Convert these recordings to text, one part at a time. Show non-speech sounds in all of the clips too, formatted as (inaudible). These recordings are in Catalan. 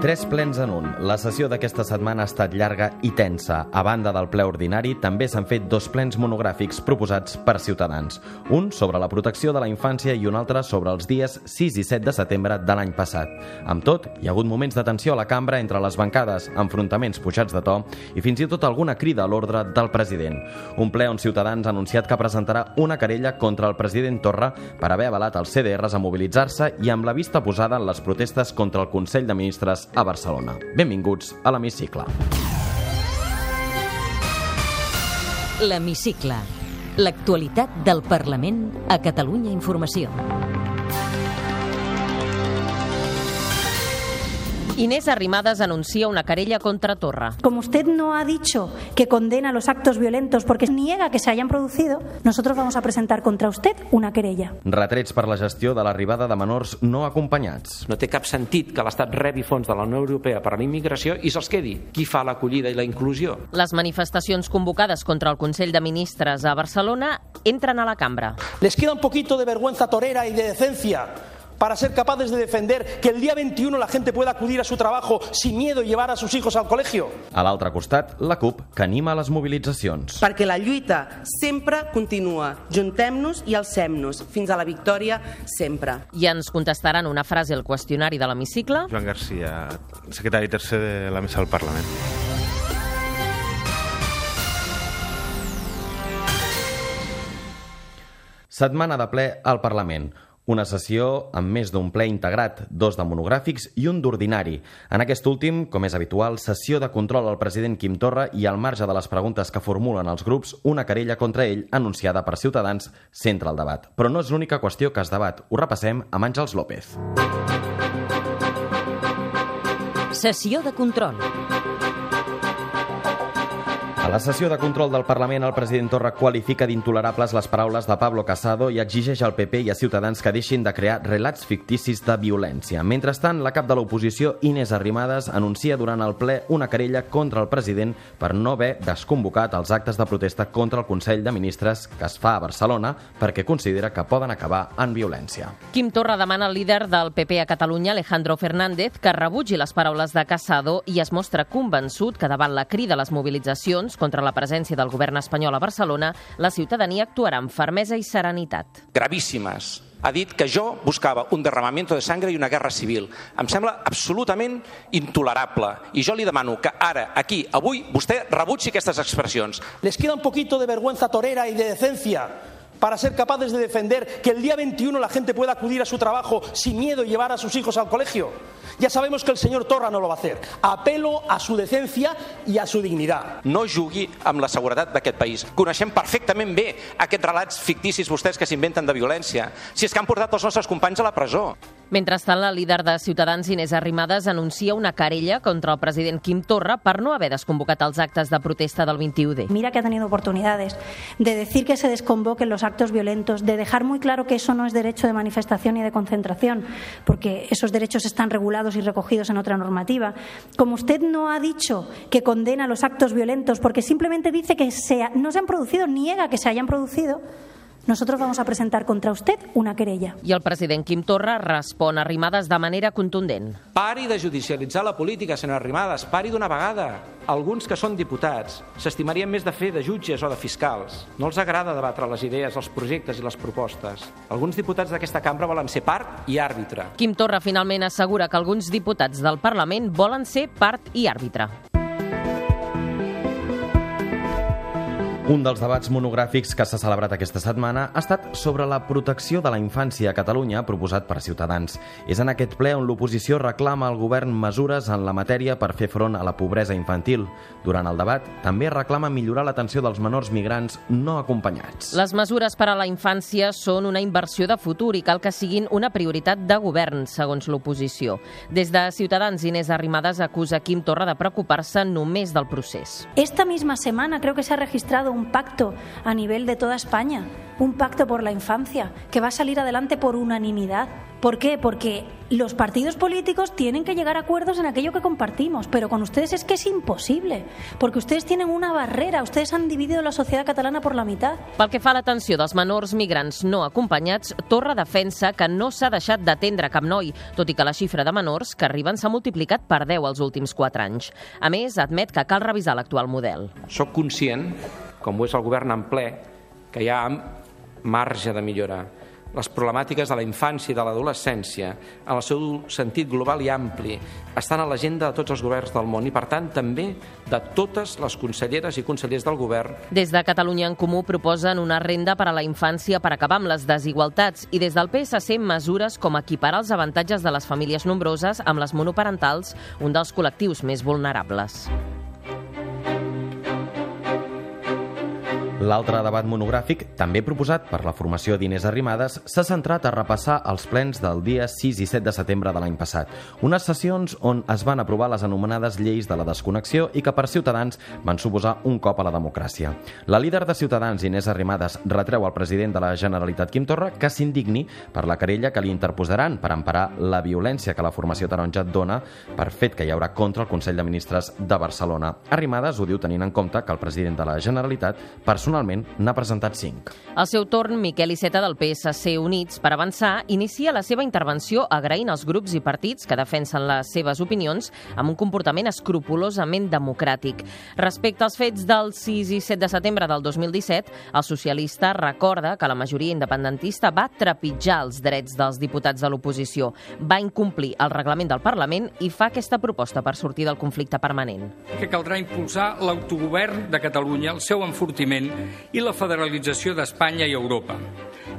Tres plens en un. La sessió d'aquesta setmana ha estat llarga i tensa. A banda del ple ordinari, també s'han fet dos plens monogràfics proposats per Ciutadans. Un sobre la protecció de la infància i un altre sobre els dies 6 i 7 de setembre de l'any passat. Amb tot, hi ha hagut moments de tensió a la cambra entre les bancades, enfrontaments pujats de to i fins i tot alguna crida a l'ordre del president. Un ple on Ciutadans ha anunciat que presentarà una querella contra el president Torra per haver avalat els CDRs a mobilitzar-se i amb la vista posada en les protestes contra el Consell de Ministres a Barcelona. Benvinguts a l'Hemicicle. L'Hemicicle. L'actualitat del Parlament a Catalunya Informació. Inés Arrimadas anuncia una querella contra Torra. Como usted no ha dicho que condena los actos violentos porque niega que se hayan producido, nosotros vamos a presentar contra usted una querella. Retrets per la gestió de l'arribada de menors no acompanyats. No té cap sentit que l'Estat rebi fons de la Unió Europea per a la immigració i se'ls quedi. Qui fa l'acollida i la inclusió? Les manifestacions convocades contra el Consell de Ministres a Barcelona entren a la cambra. Les queda un poquito de vergüenza torera y de decencia para ser capaces de defender que el día 21 la gente pueda acudir a su trabajo sin miedo y llevar a sus hijos al colegio. A l'altre costat, la CUP, que anima les mobilitzacions. Perquè la lluita sempre continua. Juntem-nos i alcem-nos fins a la victòria sempre. I ens contestaran una frase al qüestionari de l'hemicicle. Joan Garcia, secretari tercer de la mesa del Parlament. Setmana de ple al Parlament. Una sessió amb més d'un ple integrat, dos de monogràfics i un d'ordinari. En aquest últim, com és habitual, sessió de control al president Quim Torra i al marge de les preguntes que formulen els grups, una querella contra ell anunciada per Ciutadans centra el debat. Però no és l'única qüestió que es debat. Ho repassem amb Àngels López. Sessió de control. La sessió de control del Parlament, el president Torra qualifica d'intolerables les paraules de Pablo Casado i exigeix al PP i a Ciutadans que deixin de crear relats ficticis de violència. Mentrestant, la cap de l'oposició, Inés Arrimadas, anuncia durant el ple una querella contra el president per no haver desconvocat els actes de protesta contra el Consell de Ministres que es fa a Barcelona perquè considera que poden acabar en violència. Quim Torra demana al líder del PP a Catalunya, Alejandro Fernández, que rebutgi les paraules de Casado i es mostra convençut que davant la crida a les mobilitzacions contra la presència del govern espanyol a Barcelona, la ciutadania actuarà amb fermesa i serenitat. Gravíssimes. Ha dit que jo buscava un derramamiento de sangre i una guerra civil. Em sembla absolutament intolerable. I jo li demano que ara, aquí, avui, vostè rebutgi aquestes expressions. Les queda un poquito de vergüenza torera y de decencia para ser capaces de defender que el día 21 la gente pueda acudir a su trabajo sin miedo y llevar a sus hijos al colegio. Ya sabemos que el señor Torra no lo va a hacer. Apelo a su decencia y a su dignidad. No jugui amb la seguretat d'aquest país. Coneixem perfectament bé aquests relats ficticis vostès que s'inventen de violència. Si és que han portat els nostres companys a la presó. Mentrestant, la líder de Ciutadans, Inés Arrimadas, anuncia una querella contra el president Quim Torra per no haver desconvocat els actes de protesta del 21D. Mira que ha tenido oportunidades de decir que se desconvoquen los actos violentos, de dejar muy claro que eso no es derecho de manifestación y de concentración, porque esos derechos están regulados y recogidos en otra normativa. Como usted no ha dicho que condena los actos violentos porque simplemente dice que se, no se han producido, niega que se hayan producido, nosotros vamos a presentar contra usted una querella. I el president Quim Torra respon a Arrimadas de manera contundent. Pari de judicialitzar la política, senyora Arrimadas, pari d'una vegada. Alguns que són diputats s'estimarien més de fer de jutges o de fiscals. No els agrada debatre les idees, els projectes i les propostes. Alguns diputats d'aquesta cambra volen ser part i àrbitre. Quim Torra finalment assegura que alguns diputats del Parlament volen ser part i àrbitre. Un dels debats monogràfics que s'ha celebrat aquesta setmana ha estat sobre la protecció de la infància a Catalunya proposat per Ciutadans. És en aquest ple on l'oposició reclama al govern mesures en la matèria per fer front a la pobresa infantil. Durant el debat també reclama millorar l'atenció dels menors migrants no acompanyats. Les mesures per a la infància són una inversió de futur i cal que siguin una prioritat de govern, segons l'oposició. Des de Ciutadans, Inés Arrimadas acusa Quim Torra de preocupar-se només del procés. Esta misma semana creo que se ha registrado un un pacto a nivel de toda España, un pacto por la infancia, que va a salir adelante por unanimidad. ¿Por qué? Porque los partidos políticos tienen que llegar a acuerdos en aquello que compartimos, pero con ustedes es que es imposible, porque ustedes tienen una barrera, ustedes han dividido la sociedad catalana por la mitad. Pel que fa a l'atenció dels menors migrants no acompanyats, Torra defensa que no s'ha deixat d'atendre cap noi, tot i que la xifra de menors que arriben s'ha multiplicat per 10 els últims 4 anys. A més, admet que cal revisar l'actual model. Soc conscient, com ho és el govern en ple, que hi ha marge de millora. Les problemàtiques de la infància i de l'adolescència, en el seu sentit global i ampli, estan a l'agenda de tots els governs del món i, per tant, també de totes les conselleres i consellers del govern. Des de Catalunya en Comú proposen una renda per a la infància per acabar amb les desigualtats i des del PSC mesures com equiparar els avantatges de les famílies nombroses amb les monoparentals, un dels col·lectius més vulnerables. L'altre debat monogràfic, també proposat per la formació d'Inés Arrimadas, s'ha centrat a repassar els plens del dia 6 i 7 de setembre de l'any passat. Unes sessions on es van aprovar les anomenades lleis de la desconnexió i que per Ciutadans van suposar un cop a la democràcia. La líder de Ciutadans, Inés Arrimadas, retreu al president de la Generalitat, Quim Torra, que s'indigni per la querella que li interposaran per emparar la violència que la formació taronja dona per fet que hi haurà contra el Consell de Ministres de Barcelona. Arrimadas ho diu tenint en compte que el president de la Generalitat personalment n'ha presentat cinc. Al seu torn, Miquel Iceta del PSC Units per Avançar inicia la seva intervenció agraint als grups i partits que defensen les seves opinions amb un comportament escrupulosament democràtic. Respecte als fets del 6 i 7 de setembre del 2017, el socialista recorda que la majoria independentista va trepitjar els drets dels diputats de l'oposició, va incomplir el reglament del Parlament i fa aquesta proposta per sortir del conflicte permanent. Que caldrà impulsar l'autogovern de Catalunya, el seu enfortiment i la federalització d'Espanya i Europa.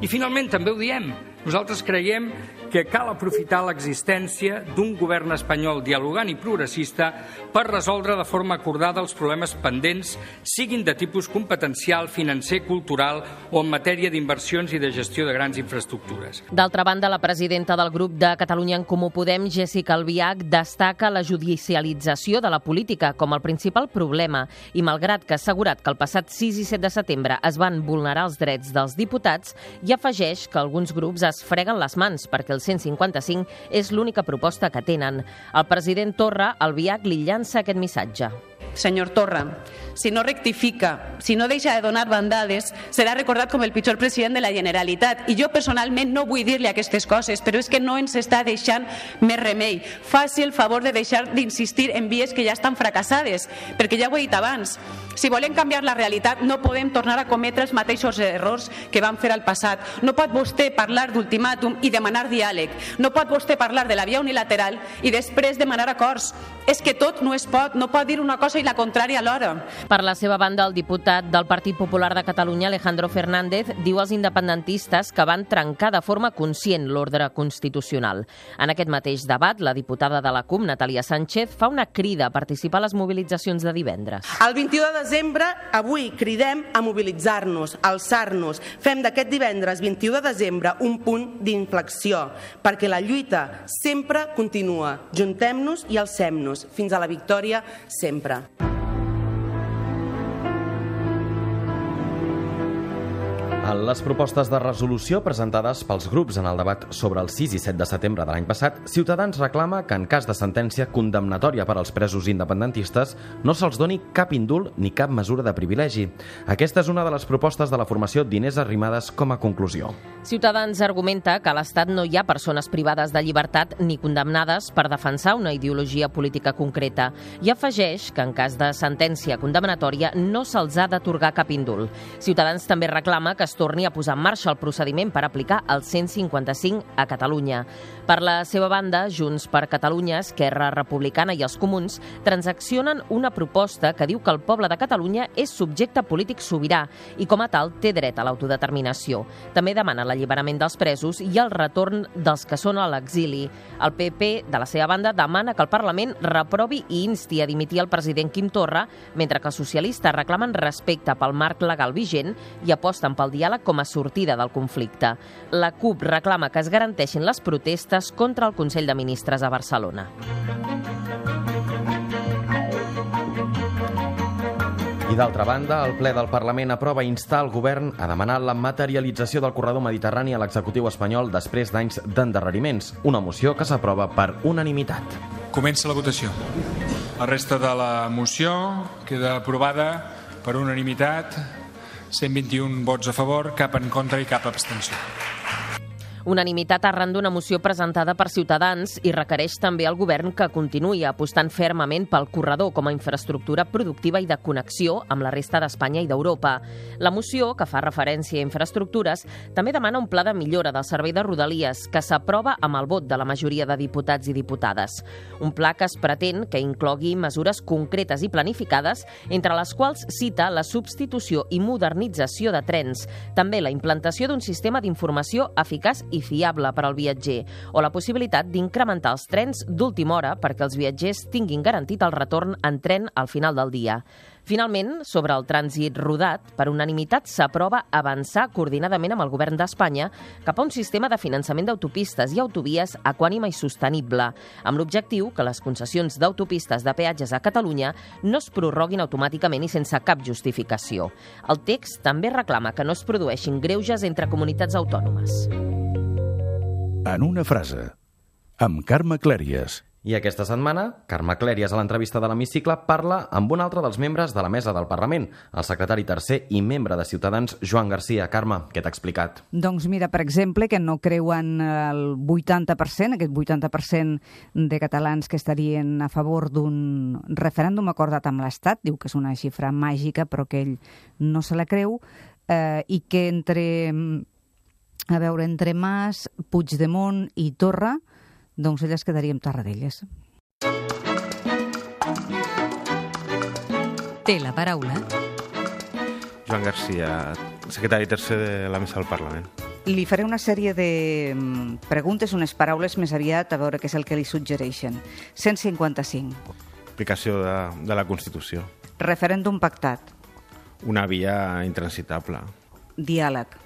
I finalment també ho diem, nosaltres creiem que cal aprofitar l'existència d'un govern espanyol dialogant i progressista per resoldre de forma acordada els problemes pendents, siguin de tipus competencial, financer, cultural o en matèria d'inversions i de gestió de grans infraestructures. D'altra banda, la presidenta del grup de Catalunya en Comú Podem, Jessica Albiach, destaca la judicialització de la política com el principal problema i, malgrat que ha assegurat que el passat 6 i 7 de setembre es van vulnerar els drets dels diputats, i afegeix que alguns grups es freguen les mans perquè el 155 és l'única proposta que tenen. El president Torra, al Viac, li llança aquest missatge. Senyor Torra, si no rectifica, si no deixa de donar bandades, serà recordat com el pitjor president de la Generalitat. I jo personalment no vull dir-li aquestes coses, però és que no ens està deixant més remei. Faci el favor de deixar d'insistir en vies que ja estan fracassades, perquè ja ho he dit abans. Si volem canviar la realitat, no podem tornar a cometre els mateixos errors que vam fer al passat. No pot vostè parlar d'ultimàtum i demanar diàleg. No pot vostè parlar de la via unilateral i després demanar acords. És que tot no es pot, no pot dir una cosa i la contrària alhora. Per la seva banda, el diputat del Partit Popular de Catalunya, Alejandro Fernández, diu als independentistes que van trencar de forma conscient l'ordre constitucional. En aquest mateix debat, la diputada de la CUP, Natalia Sánchez, fa una crida a participar a les mobilitzacions de divendres. El 21 de desembre, avui cridem a mobilitzar-nos, alçar-nos. Fem d'aquest divendres 21 de desembre un punt d'inflexió, perquè la lluita sempre continua. Juntem-nos i alcem-nos. Fins a la victòria, sempre. Les propostes de resolució presentades pels grups en el debat sobre el 6 i 7 de setembre de l'any passat, Ciutadans reclama que en cas de sentència condemnatòria per als presos independentistes no se'ls doni cap indult ni cap mesura de privilegi. Aquesta és una de les propostes de la formació d'Inés Arrimadas com a conclusió. Ciutadans argumenta que a l'Estat no hi ha persones privades de llibertat ni condemnades per defensar una ideologia política concreta i afegeix que en cas de sentència condemnatòria no se'ls ha d'atorgar cap indult. Ciutadans també reclama que es torni a posar en marxa el procediment per aplicar el 155 a Catalunya. Per la seva banda, Junts per Catalunya, Esquerra Republicana i els Comuns transaccionen una proposta que diu que el poble de Catalunya és subjecte polític sobirà i com a tal té dret a l'autodeterminació. També demana l'alliberament dels presos i el retorn dels que són a l'exili. El PP, de la seva banda, demana que el Parlament reprovi i insti a dimitir el president Quim Torra, mentre que els socialistes reclamen respecte pel marc legal vigent i aposten pel diàleg com a sortida del conflicte. La CUP reclama que es garanteixin les protestes contra el Consell de Ministres a Barcelona. I d'altra banda, el ple del Parlament aprova instar el govern a demanar la materialització del corredor mediterrani a l'executiu espanyol després d'anys d'endarreriments, una moció que s'aprova per unanimitat. Comença la votació. La resta de la moció queda aprovada per unanimitat, 121 vots a favor, cap en contra i cap abstenció. Unanimitat arran d'una moció presentada per Ciutadans i requereix també al govern que continuï apostant fermament pel corredor com a infraestructura productiva i de connexió amb la resta d'Espanya i d'Europa. La moció, que fa referència a infraestructures, també demana un pla de millora del servei de Rodalies que s'aprova amb el vot de la majoria de diputats i diputades. Un pla que es pretén que inclogui mesures concretes i planificades, entre les quals cita la substitució i modernització de trens, també la implantació d'un sistema d'informació eficaç i fiable per al viatger, o la possibilitat d'incrementar els trens d'última hora perquè els viatgers tinguin garantit el retorn en tren al final del dia. Finalment, sobre el trànsit rodat, per unanimitat s'aprova avançar coordinadament amb el govern d'Espanya cap a un sistema de finançament d'autopistes i autovies equànime i sostenible, amb l'objectiu que les concessions d'autopistes de peatges a Catalunya no es prorroguin automàticament i sense cap justificació. El text també reclama que no es produeixin greuges entre comunitats autònomes. En una frase, amb Carme Clèries. I aquesta setmana, Carme Clèries a l'entrevista de l'Hemicicle parla amb un altre dels membres de la mesa del Parlament, el secretari tercer i membre de Ciutadans, Joan Garcia. Carme, què t'ha explicat? Doncs mira, per exemple, que no creuen el 80%, aquest 80% de catalans que estarien a favor d'un referèndum acordat amb l'Estat, diu que és una xifra màgica però que ell no se la creu, eh, i que entre a veure, entre Mas, Puigdemont i Torra, doncs ella es quedaria amb Tarradellas. Té la paraula. Joan Garcia, secretari tercer de la mesa del Parlament. Li faré una sèrie de mm, preguntes, unes paraules més aviat, a veure què és el que li suggereixen. 155. Aplicació de, de la Constitució. Referèndum pactat. Una via intransitable. Diàleg.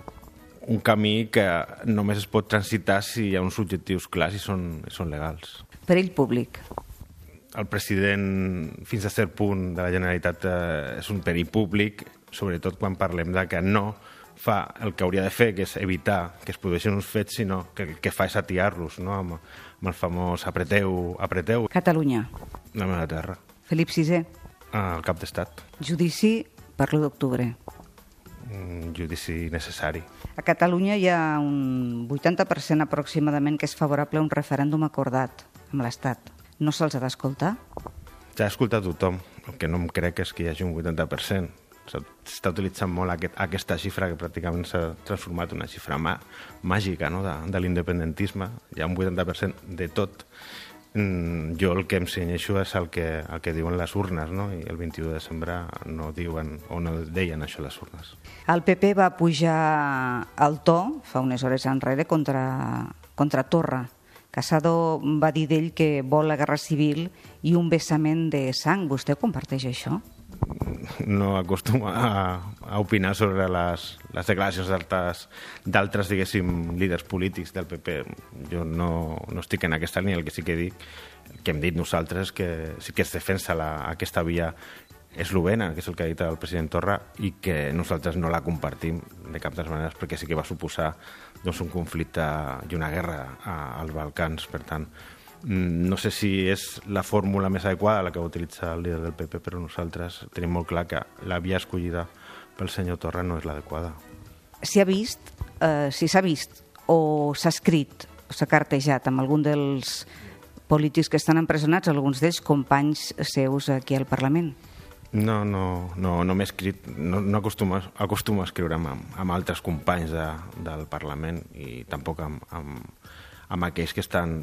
Un camí que només es pot transitar si hi ha uns objectius clars i són, són legals. Perill públic. El president, fins a cert punt de la Generalitat, eh, és un perill públic, sobretot quan parlem de que no fa el que hauria de fer, que és evitar que es produeixin uns fets, sinó que el que fa és atiar-los, no? amb, amb el famós apreteu, apreteu. Catalunya. La meva terra. Felip VI. El cap d'estat. Judici per l'1 d'octubre. Un judici necessari. A Catalunya hi ha un 80% aproximadament que és favorable a un referèndum acordat amb l'Estat. No se'ls ha d'escoltar? Ja ha escoltat tothom. El que no em crec és que hi hagi un 80%. S'està utilitzant molt aquest, aquesta xifra que pràcticament s'ha transformat en una xifra mà, màgica no? de, de l'independentisme. Hi ha un 80% de tot. Mm, jo el que em senyeixo és el que, el que diuen les urnes, no? i el 21 de desembre no diuen o no deien això les urnes. El PP va pujar el to fa unes hores enrere contra, contra Torra. Casado va dir d'ell que vol la guerra civil i un vessament de sang. Vostè comparteix això? No acostumo a, a opinar sobre les, les declaracions d'altres, diguéssim, líders polítics del PP. Jo no, no estic en aquesta línia, el que sí que dic, que hem dit nosaltres, que sí que es defensa la, aquesta via eslovena, que és el que ha dit el president Torra, i que nosaltres no la compartim de cap de les maneres, perquè sí que va suposar doncs, un conflicte i una guerra als Balcans. Per tant, no sé si és la fórmula més adequada la que va utilitzar el líder del PP, però nosaltres tenim molt clar que la via escollida pel senyor Torra no és l'adequada. Si ha vist, eh, si s'ha vist o s'ha escrit o s'ha cartejat amb algun dels polítics que estan empresonats, alguns d'ells companys seus aquí al Parlament? No, no, no, no m'he escrit, no, no acostumo, acostumo a escriure amb, amb altres companys de, del Parlament i tampoc amb, amb, amb aquells que estan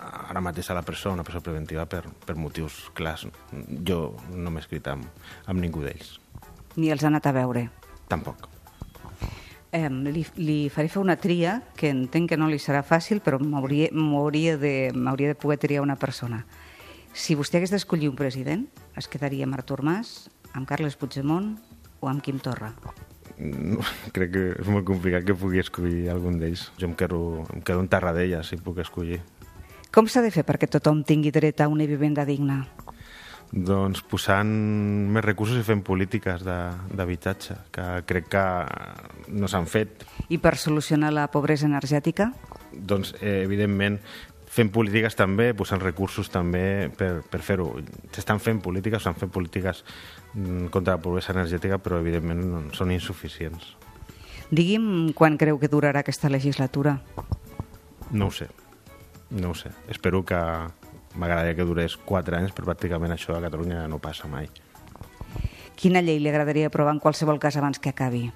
ara mateix a la presó, una presó preventiva per, per motius clars. Jo no m'he escrit amb, amb ningú d'ells. Ni els ha anat a veure? Tampoc. Eh, li, li faré fer una tria, que entenc que no li serà fàcil, però m'hauria de, de poder triar una persona. Si vostè hagués d'escollir un president, es quedaria amb Artur Mas, amb Carles Puigdemont o amb Quim Torra? No, crec que és molt complicat que pugui escollir algun d'ells. Jo em quedo, em quedo en Tarradella, si puc escollir. Com s'ha de fer perquè tothom tingui dret a una vivenda digna? Doncs posant més recursos i fent polítiques d'habitatge, que crec que no s'han fet. I per solucionar la pobresa energètica? Doncs, eh, evidentment, fent polítiques també, posant recursos també per, per fer-ho. S'estan fent polítiques, s'han fet polítiques mm, contra la pobresa energètica, però evidentment són insuficients. Digui'm quan creu que durarà aquesta legislatura. No ho sé, no ho sé. Espero que, m'agradaria que durés 4 anys, però pràcticament això a Catalunya no passa mai. Quina llei li agradaria aprovar en qualsevol cas abans que acabi?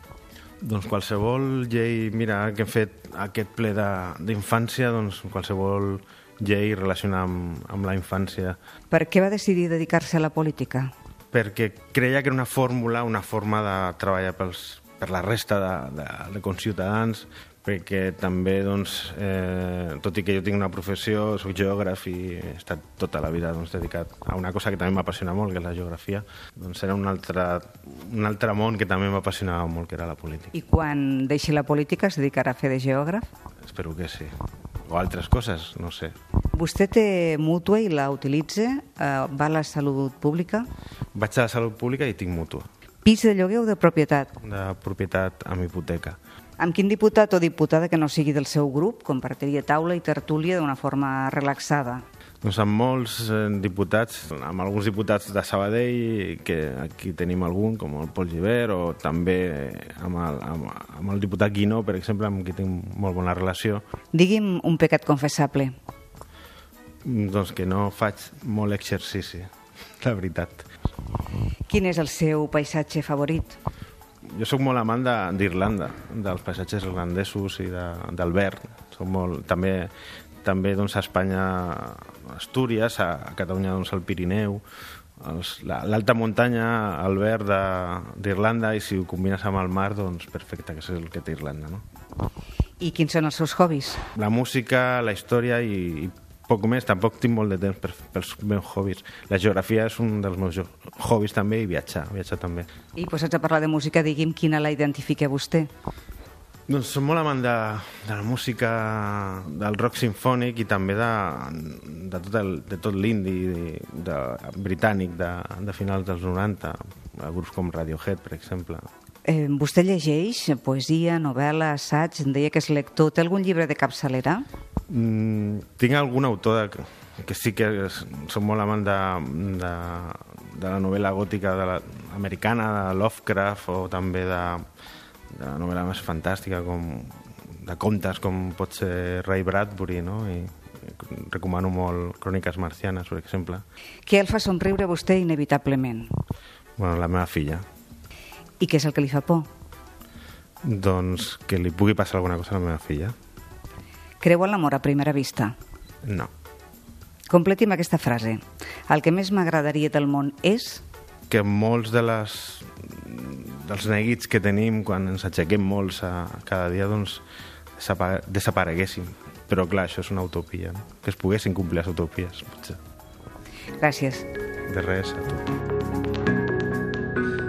Doncs qualsevol llei, mira, que hem fet aquest ple d'infància, doncs qualsevol llei relacionada amb, amb la infància. Per què va decidir dedicar-se a la política? Perquè creia que era una fórmula, una forma de treballar pels, per la resta de, de, de conciutadans, perquè també, doncs, eh, tot i que jo tinc una professió, soc geògraf i he estat tota la vida doncs, dedicat a una cosa que també m'apassiona molt, que és la geografia, doncs era un altre, un altre món que també m'apassionava molt, que era la política. I quan deixi la política es dedicarà a fer de geògraf? Espero que sí. O altres coses, no sé. Vostè té mútua i la utilitza? Eh, va a la salut pública? Vaig a la salut pública i tinc mútua. Pis de lloguer o de propietat? De propietat amb hipoteca. Amb quin diputat o diputada que no sigui del seu grup compartiria taula i tertúlia d'una forma relaxada? Doncs amb molts eh, diputats, amb alguns diputats de Sabadell, que aquí tenim algun, com el Pol Givert, o també amb el, amb, amb el diputat Guinó, per exemple, amb qui tinc molt bona relació. Digui'm un pecat confessable. Doncs que no faig molt exercici, (laughs) la veritat. Quin és el seu paisatge favorit? Jo sóc molt amant d'Irlanda, de, dels paisatges irlandesos i de, del verd. Soc molt, també també doncs, a Espanya, Astúries, a, a Catalunya doncs, el Pirineu, l'alta la, muntanya, el verd d'Irlanda, i si ho combines amb el mar, doncs perfecte, que és el que té Irlanda. No? I quins són els seus hobbies? La música, la història i, i poc més, tampoc tinc molt de temps per, pels meus hobbies. La geografia és un dels meus hobbies també i viatjar, viatjar també. I posats a parlar de música, digui'm quina la identifica vostè. Doncs som molt amant de, de la música del rock sinfònic i també de, de tot, el, de tot l'indi de, de, britànic de, de finals dels 90, grups com Radiohead, per exemple. Eh, vostè llegeix poesia, novel·la, assaig, em deia que és lector. Té algun llibre de capçalera? Mm, tinc algun autor de, que sí que és, som molt amant de, de, de la novel·la gòtica de la, americana, de Lovecraft, o també de, de la novel·la més fantàstica, com de contes com pot ser Ray Bradbury, no? I, recomano molt Cròniques marcianes, per exemple. Què el fa somriure vostè inevitablement? Bueno, la meva filla. I què és el que li fa por? Doncs que li pugui passar alguna cosa a la meva filla. Creu en l'amor a primera vista? No. Completi'm aquesta frase. El que més m'agradaria del món és... Que molts de les, dels neguits que tenim quan ens aixequem molts a, cada dia doncs desapareguéssim. Però clar, això és una utopia, no? que es poguessin complir les utopies, potser. Gràcies. De res, a tu.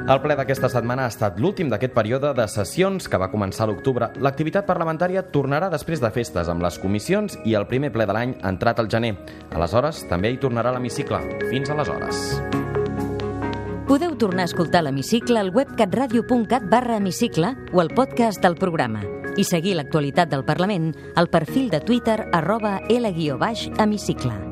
El ple d'aquesta setmana ha estat l'últim d'aquest període de sessions que va començar l'octubre. L'activitat parlamentària tornarà després de festes amb les comissions i el primer ple de l'any entrat al gener. Aleshores, també hi tornarà l'hemicicle. Fins aleshores. Podeu tornar a escoltar l'hemicicle al web catradio.cat barra hemicicle o al podcast del programa i seguir l'actualitat del Parlament al perfil de Twitter arroba L-hemicicle.